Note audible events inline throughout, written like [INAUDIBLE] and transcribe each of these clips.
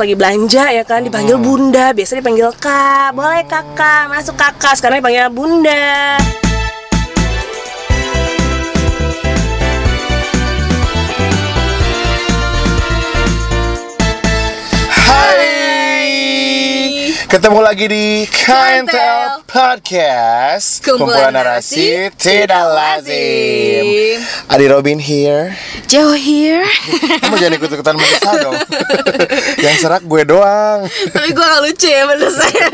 lagi belanja ya kan? Dipanggil bunda biasa dipanggil kak. Boleh kakak? Masuk kakak. Sekarang dipanggil bunda Ketemu lagi di Kantel Podcast. Kumpulan narasi tidak lazim. Adi Robin here. Joe here. [LAUGHS] Kamu jangan ikut-ikutan menyesal dong. [LAUGHS] Yang serak gue doang. Tapi gue gak lucu ya menurut saya.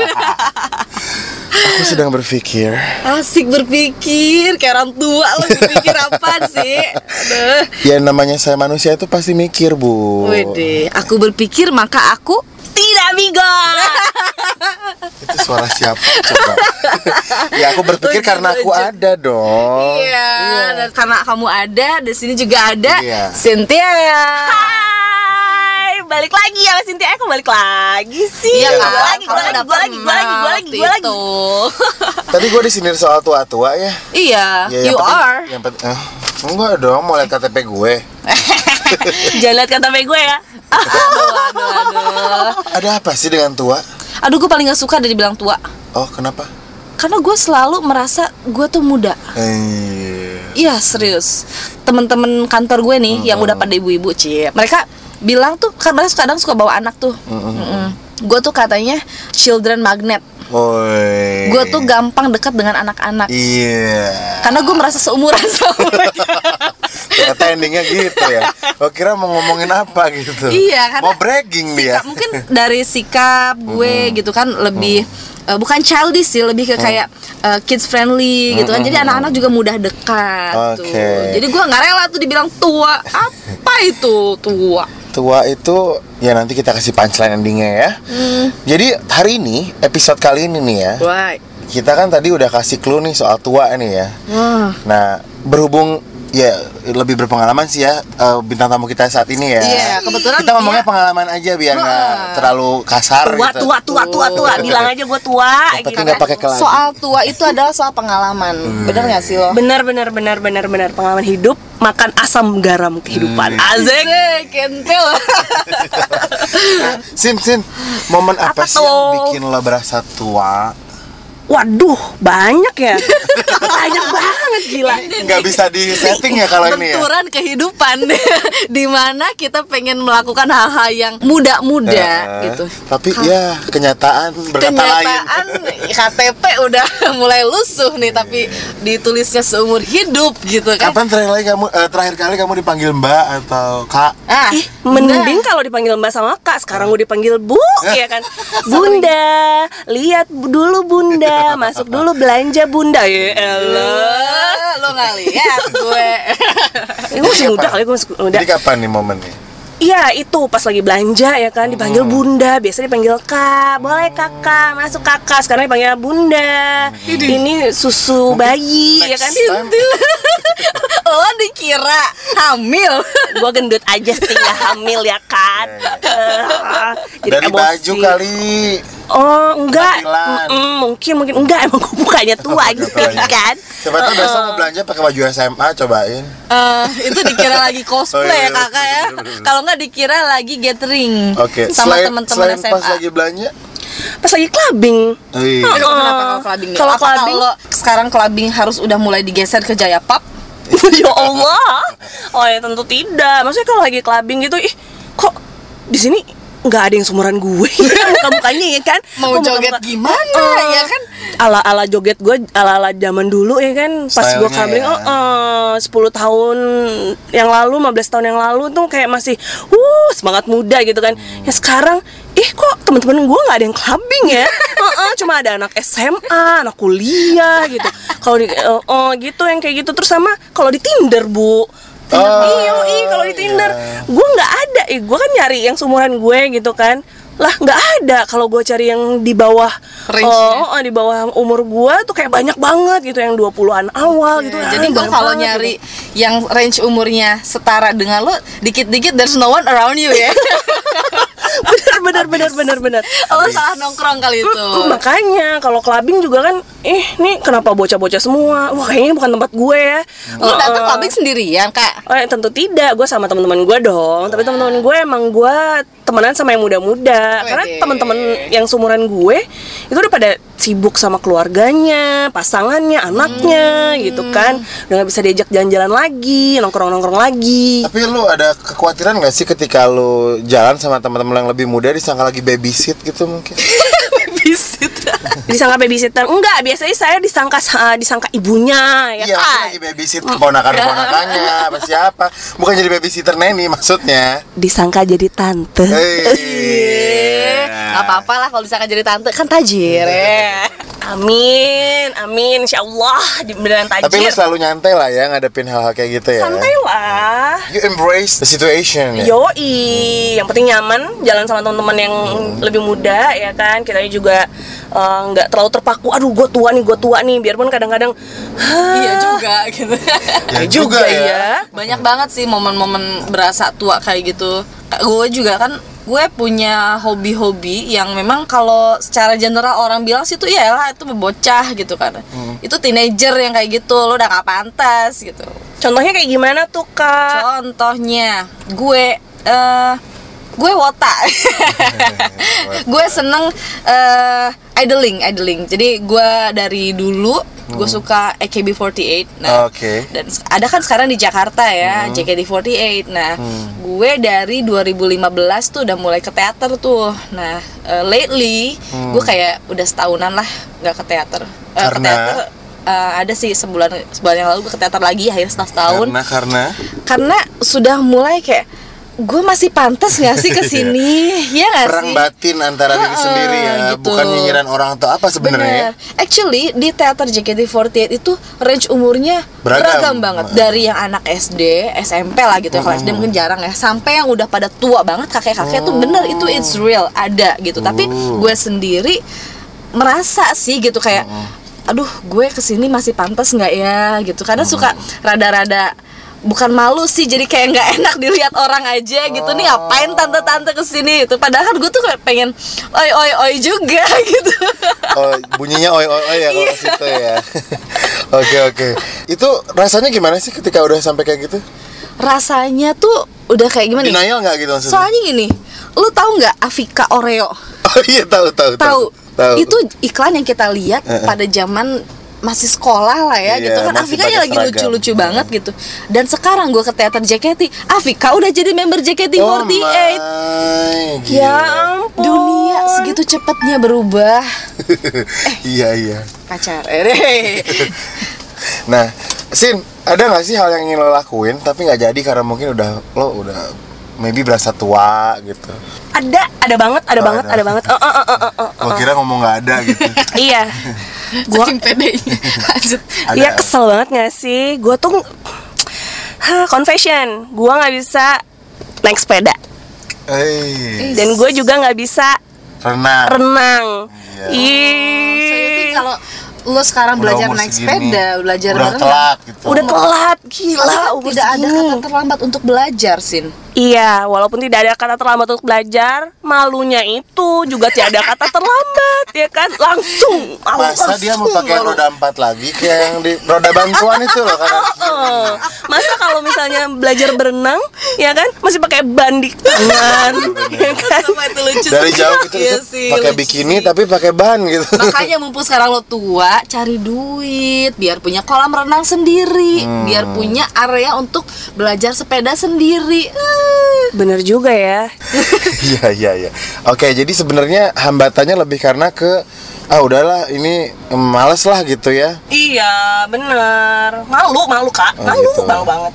[LAUGHS] Aku sedang berpikir. Asik berpikir. Kayak orang tua lo berpikir apa sih? Aduh Ya namanya saya manusia itu pasti mikir bu. Wede, aku berpikir maka aku tidak bigot Itu suara siapa? Coba. Ya aku berpikir karena aku ada dong. Iya, dan karena kamu ada, di sini juga ada Iya. Cynthia. Hai balik lagi ya Sintia aku balik lagi sih? Iya, Gua kan? lagi gue lagi gue lagi gue lagi gue lagi gue lagi. Tadi [LAUGHS] gue disindir soal tua-tua ya. Iya, Ya, you penting- are. yang penting, eh, Enggak dong, mau lihat KTP gue. [LAUGHS] Jangan lihat kata gue ya. [LAUGHS] Aduh, aduh, aduh. Ada apa sih dengan tua? Aduh, gue paling gak suka dari bilang tua. Oh, kenapa? Karena gue selalu merasa gue tuh muda. Eh, Iya serius. Temen-temen kantor gue nih Yang udah pada ibu-ibu Cie Mereka bilang tuh Mereka kadang suka bawa anak tuh. Gue tuh katanya Children magnet. Gue tuh gampang dekat dengan anak-anak. Iya. Karena gue merasa seumuran sama mereka [LAUGHS] Ternyata endingnya gitu ya. Gue kira mau ngomongin apa gitu. Iya, karena Mau bragging dia. Sikap, mungkin dari sikap gue gitu kan lebih eh, bukan childish sih lebih ke kayak eh, kids friendly gitu kan jadi anak-anak juga mudah dekat tuh Oke. jadi gue nggak rela tuh dibilang tua apa itu tua Tua itu ya nanti kita kasih punchline endingnya ya. Hmm. Jadi hari ini episode kali ini nih ya. right Kita kan tadi udah kasih clue nih soal tua nih ya. wah Nah berhubung ya lebih berpengalaman sih ya eh, bintang tamu kita saat ini ya. Iya, kebetulan kita ngomongnya dia- pengalaman aja biar nggak terlalu kasar tua gitu. tua tua tua tua. Bilang aja gue tua Yang gitu nggak pakai keladi. soal tua itu adalah soal pengalaman. Bener nggak sih lo? Benar benar benar benar benar pengalaman hidup makan asam garam kehidupan. Azek Asik, kentil Sin, Sin, momen apa, Apa sih yang tuh? bikin lo berasa tua? waduh banyak ya. [LAUGHS] Banyak banget gila [LAUGHS] Nggak bisa di setting ya kalau ini ya? benturan kehidupan [LAUGHS] di mana kita pengen melakukan hal-hal yang muda-muda Eh, gitu Tapi ya kenyataan berkata lain. kenyataan KTP udah [LAUGHS] mulai lusuh nih tapi ditulisnya seumur hidup gitu kan Kapan terakhir kali kamu eh, terakhir kali kamu dipanggil Mbak atau Kak? ah Ih, mending kalau dipanggil Mbak sama Kak, sekarang gue dipanggil Bu, ya kan? Bunda, lihat dulu Bunda, masuk dulu belanja Bunda. Ya elah. Eh, lo nggak lihat gue Eh, gue masih muda kali, gue masih muda. Jadi kapan nih momennya? Iya, itu pas lagi belanja ya kan, dipanggil Bunda, biasa dipanggil Kak, boleh Kakak, masuk Kakak, sekarang dipanggil Bunda. Ini susu bayi, ya kan? Next time, [LAUGHS] lo dikira hamil [LAUGHS] Gue gendut aja sih, nggak hamil ya kan? Eh, jadi dari emosi. baju kali. Oh enggak. Mm-mm, mungkin mungkin enggak emang gue bukannya tua gitu kan. Siapa tahu besok mau belanja pakai baju SMA cobain. Eh, itu dikira lagi Oh, cosplay iya, ya kakak ya kalau nggak dikira lagi gathering Oke, sama selain teman-teman SMA pas lagi belanja. Pas lagi clubbing. Oh, iya. Kenapa kalau clubbing? Kalau Apa clubbing- kalau sekarang clubbing harus udah mulai digeser ke Jaya Pub? [LAUGHS] ya Allah. Oh ya tentu tidak. Maksudnya kalau lagi clubbing gitu, ih kok di sini nggak ada yang seumuran gue. [LAUGHS] Muka mukanya ya kan? Mau Kok joget muka-muka- gimana, Eh, ya kan? ala ala joget gue ala ala zaman dulu ya kan? Pas gue clubbing ya. oh, eh, 10 tahun yang lalu 15 tahun yang lalu tuh kayak masih uh semangat muda gitu kan. Ya sekarang ih kok teman-teman gue nggak ada yang clubbing ya? [LAUGHS] Heeh, cuma ada anak SMA anak kuliah gitu. Kalau di eh, oh gitu yang kayak gitu. Terus sama kalau di Tinder bu Oh, iya ih kalau di Tinder iya. gue nggak ada eh gue kan nyari yang seumuran gue gitu kan lah nggak ada kalau gue cari yang di bawah Range-nya. oh, oh, di bawah umur gue tuh kayak banyak banget gitu yang 20-an awal gitu Ya, Jadi gue kalau banget nyari gitu. yang range umurnya setara dengan lo, dikit-dikit there's no one around you ya. [LAUGHS] [LAUGHS] bener bener bener bener lo salah nongkrong kali itu. Makanya kalau clubbing juga kan eh nih kenapa bocah-bocah semua wah kayaknya bukan tempat gue ya Lo Eh, datang eh. clubbing sendirian kak? Oh, ya, tentu tidak. Gue sama teman-teman gue dong. Tapi teman-teman gue emang gue temenan sama yang muda-muda karena teman-teman yang seumuran gue itu udah pada sibuk sama keluarganya pasangannya anaknya Hmm. gitu kan udah nggak bisa diajak jalan-jalan lagi nongkrong-nongkrong lagi Tapi lu ada kekhawatiran gak sih ketika lu jalan sama teman-teman yang lebih muda disangka lagi babysit gitu mungkin? [LAUGHS] Babysit. disangka babysitter enggak biasanya saya disangka eh, disangka ibunya ya Iya, kan lagi babysit keponakan-keponakannya [LAUGHS] apa siapa? Bukan jadi babysitter Neni maksudnya. disangka jadi tante Hei. [LAUGHS] Gak apa-apa lah kalau misalkan jadi tante kan tajir ya. Amin amin insya Allah di beneran tajir Tapi lu selalu nyantai lah ya ngadepin hal-hal kayak gitu ya. santai lah You embrace the situation ya. Yoi, yang penting nyaman, jalan sama teman-teman yang lebih muda ya kan. Kita juga eh, nggak terlalu terpaku. Aduh, gue tua nih, gue tua nih. Biarpun kadang-kadang, Iya juga gitu. [LAUGHS] Ya ya juga ya. Banyak banget sih momen-momen berasa tua kayak gitu. Gue juga kan gue punya hobi-hobi yang memang kalau secara general orang bilang sih tuh ya lah itu bocah gitu kan. Itu teenager yang kayak gitu, lo udah gak pantas gitu. Contohnya kayak gimana tuh kak? Contohnya gue eh gue wota. [LAUGHS] gue seneng eh idling, idling. Jadi gue dari dulu gue suka AKB48. Nah, Oke. dan ada kan sekarang di Jakarta ya, JKT48. Nah, gue dari 2015 tuh udah mulai ke teater tuh. Nah, eh, lately gue kayak udah setahunan lah nggak ke teater. Ke Karena? teater eh, ada sih sebulan sebulan yang lalu gue ke teater lagi akhirnya setahun Karena karena karena sudah mulai kayak gue masih pantas nggak sih ke [LAUGHS] sini ya nggak perang sih batin antara diri Heeh, sendiri ya, gitu. bukan nyinyiran orang atau apa sebenarnya. ya. Actually di teater JKT48 itu range umurnya Beragam. beragam, banget dari yang anak SD, SMP lah gitu ya. Kalau SD mungkin jarang ya. Sampai yang udah pada tua banget kakek-kakek tuh bener itu it's real ada gitu. Tapi Oh. gue sendiri merasa sih gitu kayak aduh gue ke sini masih pantas nggak ya gitu karena suka rada-rada bukan malu sih jadi kayak nggak enak dilihat orang aja gitu nih ngapain tante-tante ke sini itu padahal kan gue tuh kayak pengen oi oi oi juga [LAUGHS] gitu Oh, bunyinya oi oi oi ya kalau ke situ ya. [LAUGHS] Oke oke. Itu rasanya gimana sih ketika udah sampai kayak gitu? rasanya tuh udah kayak gimana nih? Denial nggak gitu maksudnya? soalnya gini lu tahu nggak Afika Oreo [LAUGHS] Oh iya tahu tahu tahu Tahu. itu iklan yang kita lihat pada zaman masih sekolah lah ya Iya, gitu kan masih Afika pakai nya lagi lucu-lucu banget gitu dan sekarang gue ke teater JKT Afika udah jadi member JKT48 Oh my. Ya ampun. dunia segitu cepatnya berubah [LAUGHS] iya iya. pacar eh [LAUGHS] Nah, Sin, ada nggak sih hal yang ingin lo lakuin tapi nggak jadi karena mungkin udah lo udah maybe berasa tua gitu. Ada, ada banget, ada Oh, banget, ada. ada banget. Eh, eh, eh, eh, eh, Gua kira ngomong nggak ada gitu. [LAUGHS] Iya. [LAUGHS] Gua pedenya [LAUGHS] lanjut Ada. Iya kesel banget gak sih? Gue tuh Hah, confession, gue nggak bisa naik sepeda Eh, dan gue juga nggak bisa renang. renang. Iya. So, you think Ih, kalau lo sekarang Udah belajar naik segini, sepeda, belajar udah berenang, telat gitu. udah telat, gila. Umur tidak ada segini. kata terlambat untuk belajar, Sin. Iya, walaupun tidak ada kata terlambat untuk belajar, malunya itu juga tiada kata terlambat, ya kan? Langsung, Masa dia mau pakai malu. roda empat lagi kayak yang di roda bantuan itu loh kan? [LAUGHS] Masa kalau misalnya belajar berenang, ya kan? Masih pakai ban di tangan, [LAUGHS] ya kan? itu lucu Dari jauh gitu Iya sih, pakai lucu bikini sih. tapi pakai ban gitu. Makanya mumpung sekarang lo tua, cari duit biar punya kolam renang sendiri, Hmm. biar punya area untuk belajar sepeda sendiri. Bener juga ya. [LAUGHS] Iya iya iya. Oke, jadi sebenarnya hambatannya lebih karena ke ah udahlah ini males lah gitu ya. Iya, bener. Malu, malu kak, Oh, malu, gitu. malu banget.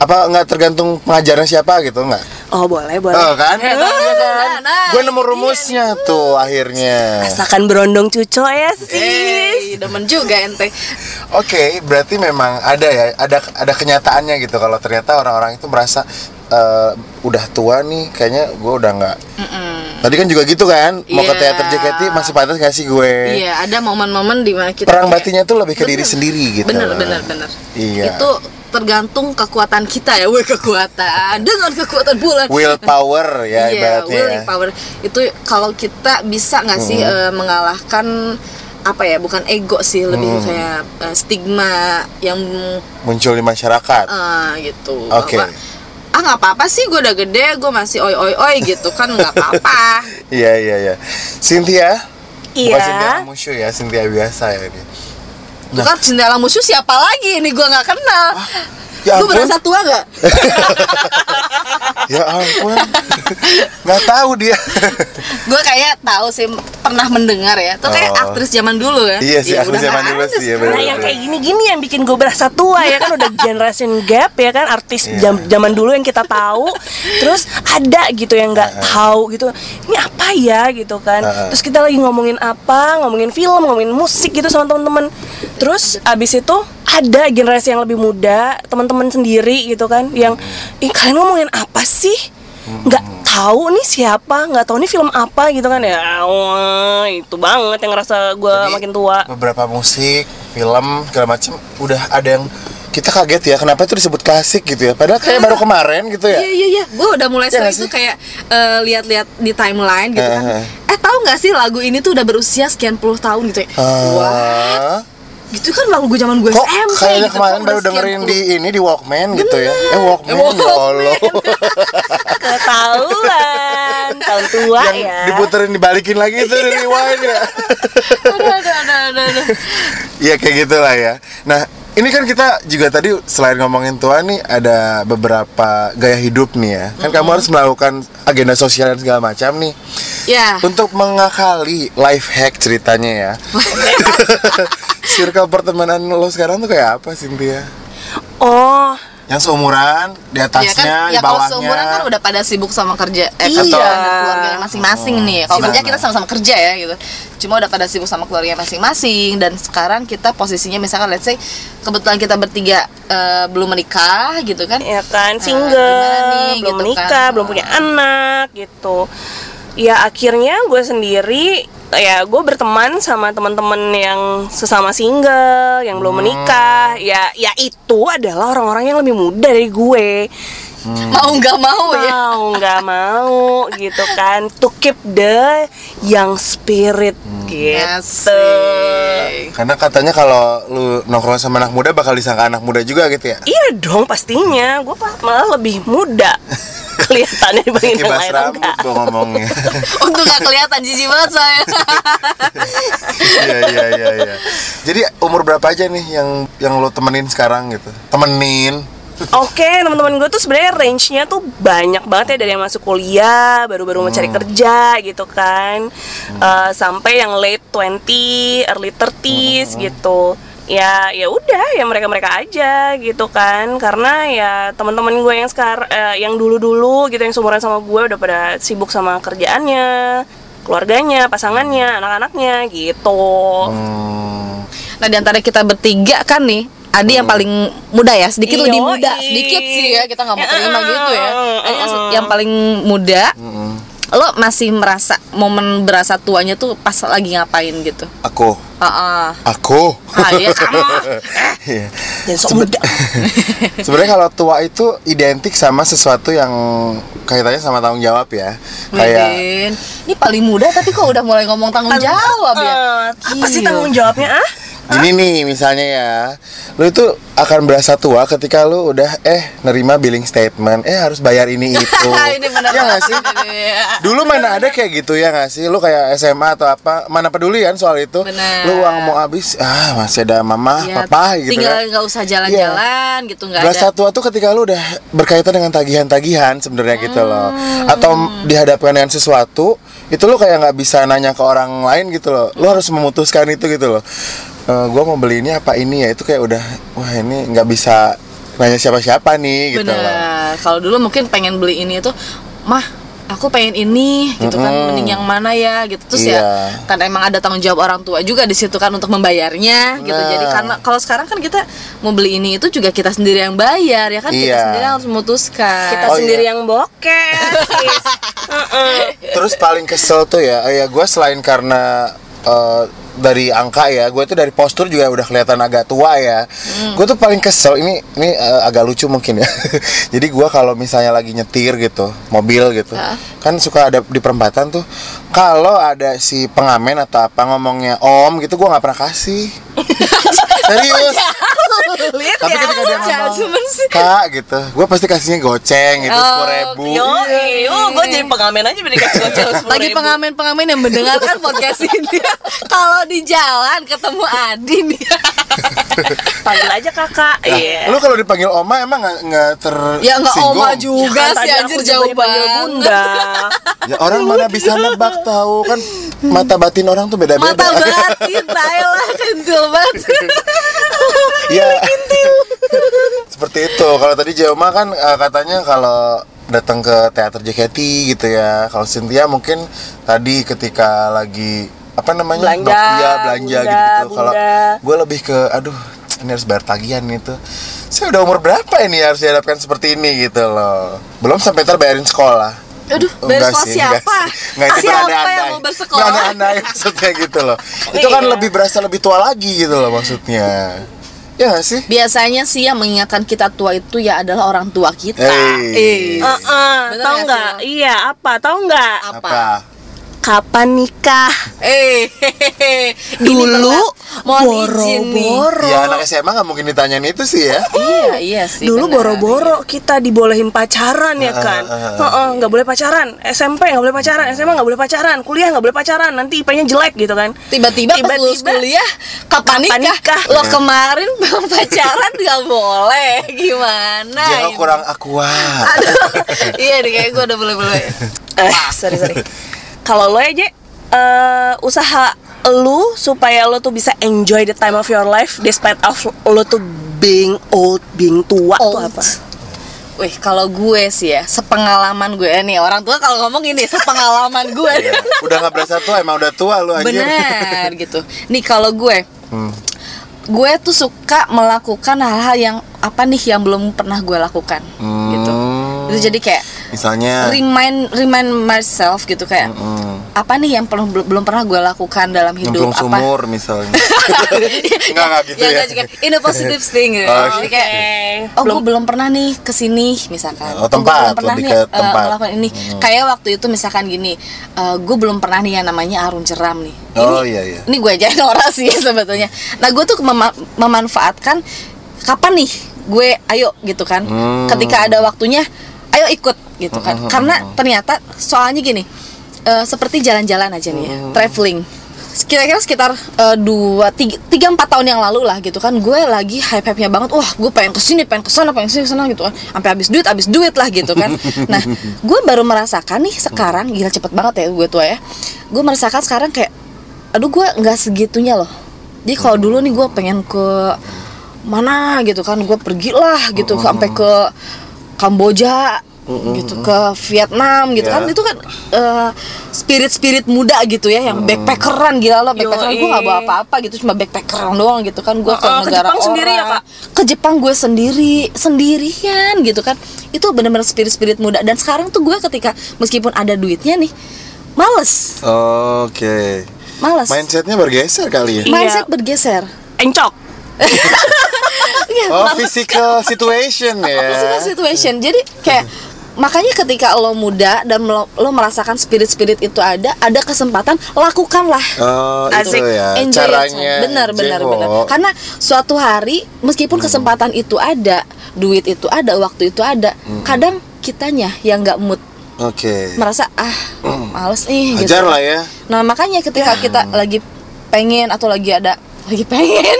Apa nggak tergantung pengajarnya siapa gitu nggak? Oh boleh, boleh. Oh kan? Nah, nah, Gue nemu rumusnya tuh akhirnya. Asalkan berondong cuco ya sis. Eh, demen juga ente. Oke, berarti memang ada ya, ada ada kenyataannya gitu kalau ternyata orang-orang itu merasa eh, udah tua nih, kayaknya gue udah nggak. Tadi kan juga gitu kan, mau ke Iya. teater JKT masih pantas gak sih gue? Iya, ada momen-momen di mana kita Perang kayak- batinnya tuh lebih ke diri Bener. sendiri gitu. Bener, bener, bener. Iya. Itu tergantung kekuatan kita ya, weh kekuatan dengan kekuatan bulan. Willpower [LAUGHS] ya iya, ibaratnya. ya. power itu kalau kita bisa nggak sih Hmm. eh, mengalahkan apa ya bukan ego sih lebih Hmm. kayak eh, stigma yang Muncul di masyarakat. eh, gitu Oke. bahwa ah nggak apa-apa sih gue udah gede gue masih oi oi oi gitu kan nggak apa-apa [LAUGHS] Iya iya iya. Cynthia? Iya. Bukan Cynthia Musyu ya, Cynthia biasa ya ini. Nah. Bukan Cinderella musuh siapa lagi ini gue nggak kenal Ya Lu ampun. berasa tua gak? [LAUGHS] Ya ampun. Nggak tahu dia. gue kayak tahu sih pernah mendengar ya Itu kayak Oh. aktris zaman dulu kan Iya sih, Ya, aktris zaman dulu sih, ya, bener. Nah yang kayak gini-gini yang bikin gue berasa tua ya kan udah generation gap ya kan artis Iya. jam zaman dulu yang kita tahu terus ada gitu yang nggak tahu gitu ini apa ya gitu kan Heeh. terus kita lagi ngomongin apa ngomongin film ngomongin musik gitu sama teman-teman terus abis itu ada generasi yang lebih muda teman-teman sendiri gitu kan yang ih kalian ngomongin apa sih? Nggak tahu nih siapa nggak tahu nih film apa gitu kan ya. Wah itu banget yang ngerasa gue makin tua. Beberapa musik, film, segala macem udah ada yang kita kaget ya kenapa itu disebut klasik gitu ya? Padahal kayak baru kemarin gitu ya. Iya iya iya, gue udah mulai Iya sering tuh kayak eh, lihat-lihat di timeline gitu kan. Heeh. Eh tahu nggak sih lagu ini tuh udah berusia sekian puluh tahun gitu ya? Wah, Ah, gitu kan lagu zaman gue kok SMP. kayaknya gitu, kemarin kok baru dengerin di ini di Walkman gitu ya eh Walkman, Eh, Walkman. ya Allah [LAUGHS] Ketahuan Tahun tua yang ya diputerin dibalikin lagi itu dari rewind ya [LAUGHS] Aduh, aduh, aduh, aduh, aduh. Iya kayak gitulah ya. Nah ini kan kita juga tadi selain ngomongin tua nih ada beberapa gaya hidup nih ya. Kan kamu harus melakukan agenda sosial dan segala macam nih. Ya, Untuk mengakali life hack ceritanya ya. [LAUGHS] [LAUGHS] Circle pertemanan lo sekarang tuh kayak apa Cynthia? Oh Yang seumuran, di ya atasnya, kan, di ya kalau bawahnya. seumuran kan udah pada sibuk sama kerja, eh, Iya. keluarganya masing-masing nih. Kalau Gimana? kerja kita sama-sama kerja ya gitu. Cuma udah pada sibuk sama keluarga masing-masing dan sekarang kita posisinya misalkan let's say kebetulan kita bertiga eh, belum menikah gitu kan. ya kan Nah, single gimana nih, belum gitu menikah kan. belum punya anak gitu ya akhirnya gue sendiri ya gue berteman sama teman-teman yang sesama single yang belum menikah. Ya ya itu adalah orang-orang yang lebih muda dari gue. Mau nggak mau ya. mau nggak mau gitu kan. To keep the young spirit gitu. Asik. Karena katanya kalau lu nongkrong sama anak muda bakal disangka anak muda juga gitu ya. Iya dong pastinya. Gue malah lebih muda [LAUGHS] Kelihatannya yang Kibas lain rambut enggak gua ngomongnya. [LAUGHS] Untuk nggak kelihatan jijik banget saya. [LAUGHS] Iya iya iya iya. Jadi umur berapa aja nih yang yang lo temenin sekarang gitu? Temenin. Oke teman-teman gue tuh sebenarnya range-nya tuh banyak banget ya Dari yang masuk kuliah Baru-baru mencari kerja gitu kan Eh, Sampai yang late 20 Early 30s gitu ya ya udah ya mereka mereka aja gitu kan karena ya teman-teman gue yang sekarang yang dulu dulu gitu yang seumuran sama gue udah pada sibuk sama kerjaannya keluarganya pasangannya anak-anaknya gitu Hmm. Nah di antara kita bertiga kan nih Adi yang paling muda ya, sedikit Yoi. lebih muda, sedikit sih ya kita nggak mau terima gitu ya. Adi yang se- yang paling muda, Mm-mm. Lo masih merasa momen berasa tuanya tuh pas lagi ngapain gitu? Aku. Ah, ah. Aku. Ah, iya, kamu. [LAUGHS] Iya. muda [LAUGHS] Sebenarnya kalau tua itu identik sama sesuatu yang kaitannya sama tanggung jawab ya. Kayak ini paling muda tapi kok udah mulai ngomong tanggung jawab ya? Eh, apa sih Gila. tanggung jawabnya ah Gini nih misalnya ya Lu itu akan berasa tua ketika lu udah Eh nerima billing statement Eh harus bayar ini [LAUGHS] itu ini Ya nggak sih? Iya. Dulu mana ada kayak gitu ya nggak sih? Lu kayak SMA atau apa Mana peduli kan soal itu Bener. Lu uang mau habis Ah masih ada mama, Ya, papa gitu tinggal kan nggak usah jalan-jalan gitu nggak Berasa ada. tua tuh ketika lu udah berkaitan dengan tagihan-tagihan sebenarnya gitu loh Atau dihadapkan dengan sesuatu Itu lu kayak nggak bisa nanya ke orang lain gitu loh Lu harus memutuskan itu gitu loh Eh, Gua mau beli ini apa ini ya Itu kayak udah Wah ini nggak bisa nanya siapa-siapa nih gitu loh Bener. Kalau dulu mungkin pengen beli ini itu, mah aku pengen ini gitu kan, Mm-mm. mending yang mana ya gitu. Terus Iya. ya kan emang ada tanggung jawab orang tua juga di situ kan untuk membayarnya gitu. Nah. Jadi karena kalau sekarang kan kita mau beli ini itu juga kita sendiri yang bayar ya kan kita Iya. sendiri yang harus memutuskan. kita Oh, sendiri iya. yang bokeh. [LAUGHS] [LAUGHS] Terus paling kesel tuh ya, ya gue selain karena eh, dari angka ya, gue tuh dari postur juga udah kelihatan agak tua ya. Gue tuh paling kesel ini ini eh, agak lucu mungkin ya. [LAUGHS] Jadi gue kalau misalnya lagi nyetir gitu, mobil gitu, Hah? kan suka ada di perempatan tuh. Kalau ada si pengamen atau apa ngomongnya om gitu, gue nggak pernah kasih. [LAUGHS] Serius. [LAUGHS] Sulit Tapi ya. ketika dia ngomong. Kak gitu, gue pasti kasihnya goceng gitu Oh, sepuluh ribu. Yo, oh, gue jadi pengamen aja beri kasih goceng [LAUGHS] Lagi pengamen-pengamen yang mendengarkan [LAUGHS] podcast ini Kalau di jalan ketemu Adi nih Panggil aja kakak. Nah, Iya. Lu kalau dipanggil Oma emang nggak nggak ter Ya nggak oma juga Kan sih anjir jauh banget. Ya orang mana bisa nebak tahu kan mata batin orang tuh beda-beda. Mata batin, lah kentil banget ya. [LAUGHS] Seperti itu. Kalau tadi Joma kan eh, katanya kalau datang ke teater JKT gitu ya. Kalau Cynthia mungkin tadi ketika lagi apa namanya Belanja, Nokia belanja bunda, gitu. Kalau bunda. gue lebih ke aduh ini harus bayar tagihan itu. Saya udah umur berapa ini harus dihadapkan seperti ini gitu loh. Belum sampai ntar bayarin sekolah. Aduh, Enggak bayar sekolah sih, enggak siapa? sih. Enggak, itu Siapa berandai-andai. yang mau bersekolah? Berandai-andai maksudnya gitu loh. [LAUGHS] Itu kan Iya. lebih berasa lebih tua lagi gitu loh maksudnya. Ya nggak sih? Biasanya sih yang mengingatkan kita tua itu ya adalah orang tua kita Hey. Eh, Heeh, Bener tahu nggak Iya, apa? Tahu nggak? apa? Kapan nikah? Eh, hehehe. [LAUGHS] Ini Dulu boro-boro. Ya anak SMA nggak mungkin ditanyain itu sih ya. Iya, iya sih. Dulu benar. boro-boro kita dibolehin pacaran ya kan Heeh, nggak boleh pacaran SMP nggak boleh pacaran SMA nggak boleh pacaran kuliah nggak boleh pacaran nanti IP-nya jelek gitu kan Tiba-tiba pas lulus Tiba-tiba, kuliah, kapan kapan nikah? nikah? Lo kemarin belum pacaran nggak boleh, gimana? Jangan kurang akuat. Aduh, iya nih kayak gue udah boleh-boleh. eh [LAUGHS] sorry sorry kalau lo aja eh, usaha lu supaya lo tuh bisa enjoy the time of your life despite of lo tuh being old being tua tuh Old. apa Wih, kalau gue sih ya, sepengalaman gue nih orang tua kalau ngomong ini sepengalaman [LAUGHS] gue. Ya, udah nggak berasa tua emang udah tua lu anjir. Benar gitu. Nih kalau gue, Hmm. gue tuh suka melakukan hal-hal yang apa nih yang belum pernah gue lakukan gitu. Hmm. Itu jadi kayak Misalnya remind remind myself gitu kayak Hmm. apa nih yang belum belum pernah gue lakukan dalam hidup nyemplung apa sumur misalnya. Enggak, enggak gitu ya. enggak juga. in a positive thing gitu. Oh, Jadi kayak oh gue belum pernah nih ke sini misalkan Oh, gue tempat, belum pernah lebih nih ke eh, tempat. melakukan ini kayak waktu itu misalkan gini eh, gue belum pernah nih yang namanya arung jeram nih Oh, ini, iya, iya. ini gue ajarin [LAUGHS] orang sih sebetulnya nah gue tuh mema- memanfaatkan kapan nih gue ayo gitu kan Hmm. ketika ada waktunya ayo ikut gitu kan. [LAUGHS] Karena ternyata soalnya gini eh, seperti jalan-jalan aja nih ya, [LAUGHS] traveling. Kira-kira sekitar eh, dua tiga, tiga empat tahun yang lalu lah gitu kan gue lagi hype hype nya banget wah gue pengen ke sini pengen ke sana pengen ke sini ke sana gitu kan. Sampai habis duit habis duit lah gitu kan. [LAUGHS] Nah gue baru merasakan nih sekarang gila cepet banget ya gue tua ya. Gue merasakan sekarang kayak aduh gue nggak segitunya loh. Jadi kalau dulu nih gue pengen ke mana gitu kan gue pergilah gitu sampai ke Kamboja gitu ke Vietnam gitu Ya. kan itu kan spirit spirit muda gitu ya yang backpackeran gila loh backpackeran gue nggak bawa apa-apa gitu cuma backpackeran doang gitu kan gue ke ke negara Jepang sendiri ya, orang. Kak? ke Jepang gue sendiri sendirian gitu kan itu benar-benar spirit spirit muda dan sekarang tuh gue ketika meskipun ada duitnya nih males Oke. males Mindsetnya bergeser kali ya. Iya. mindset bergeser encok [LAUGHS] Oh, physical situation ya. physical situation jadi kayak makanya ketika lo muda dan lo, lo merasakan spirit-spirit itu ada ada kesempatan lakukanlah Oh, itu Asik. ya. enjoy Caranya benar benar benar karena suatu hari meskipun Hmm. kesempatan itu ada duit itu ada waktu itu ada Hmm. kadang kitanya yang nggak mood Oke. merasa ah males nih gitu Ajar lah ya. nah makanya ketika kita lagi pengen atau lagi ada lagi pengen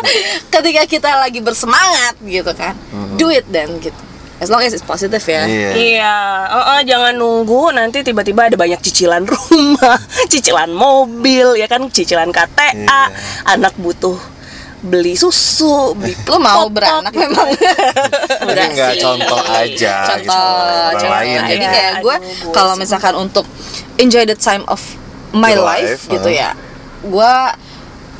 [LAUGHS] ketika kita lagi bersemangat gitu kan do it then gitu as long as it's positive ya Iya. Iya, uh-uh, jangan nunggu nanti tiba-tiba ada banyak cicilan [LAUGHS] rumah, cicilan mobil, ya kan, cicilan KTA, Iya. anak butuh beli susu, beli [LAUGHS] lo mau beranak gitu. memang Ini sih. contoh aja contoh gitu. Contoh. lain jadi ya. kayak gue Aduh, gue kalau misalkan untuk enjoy the time of my life, life, gitu uh. ya gue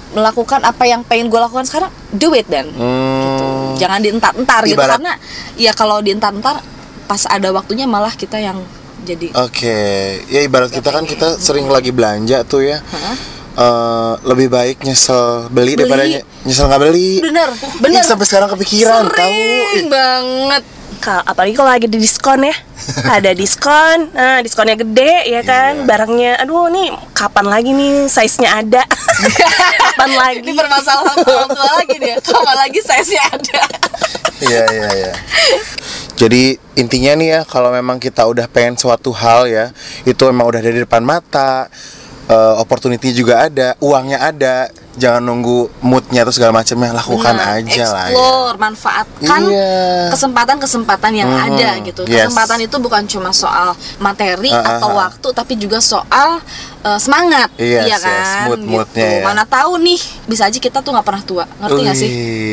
melakukan apa yang pengen gue lakukan sekarang do it then Hmm. jangan dientar-entar gitu karena ya kalau dientar-entar pas ada waktunya malah kita yang jadi Oke, ya ibarat kita kan kita sering lagi belanja tuh ya. Eh, lebih baik nyesel beli, Beli. daripada nye- nyesel nggak beli. bener bener Ih, sampai sekarang kepikiran tahu. Sering banget Ka- apalagi kalau lagi di diskon ya [LAUGHS] ada diskon nah diskonnya gede ya kan Iya. barangnya aduh nih kapan lagi nih size nya ada [LAUGHS] kapan lagi Ini permasalahan orang tua lagi dia. Kapan lagi size-nya ada. Iya iya iya. Jadi intinya nih ya kalau memang kita udah pengen suatu hal ya itu memang udah dari depan mata, eh, opportunity juga ada, uangnya ada, jangan nunggu moodnya atau segala macamnya lakukan Nah, aja lah ya. explore, manfaatkan Iya. kesempatan-kesempatan yang Mhm, ada gitu. yes. Kesempatan itu bukan cuma soal materi Ah, ah, atau ah. waktu, tapi juga soal uh, semangat, Yes, iya yes, kan? mood-moodnya gitu. ya. Mana tahu nih, bisa aja kita tuh nggak pernah tua, ngerti nggak sih?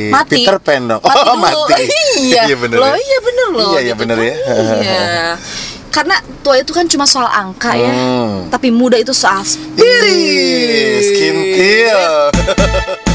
Mati. Peter Pan dong. Mati [LAUGHS] Oh, mati. [LAUGHS] iya. Iya, bener loh, ya. iya bener loh. Iya, iya, gitu bener kan. ya. Iya. [LAUGHS] karena tua itu kan cuma soal angka ya. Hmm. Tapi muda itu soal spirit. Skin [LAUGHS]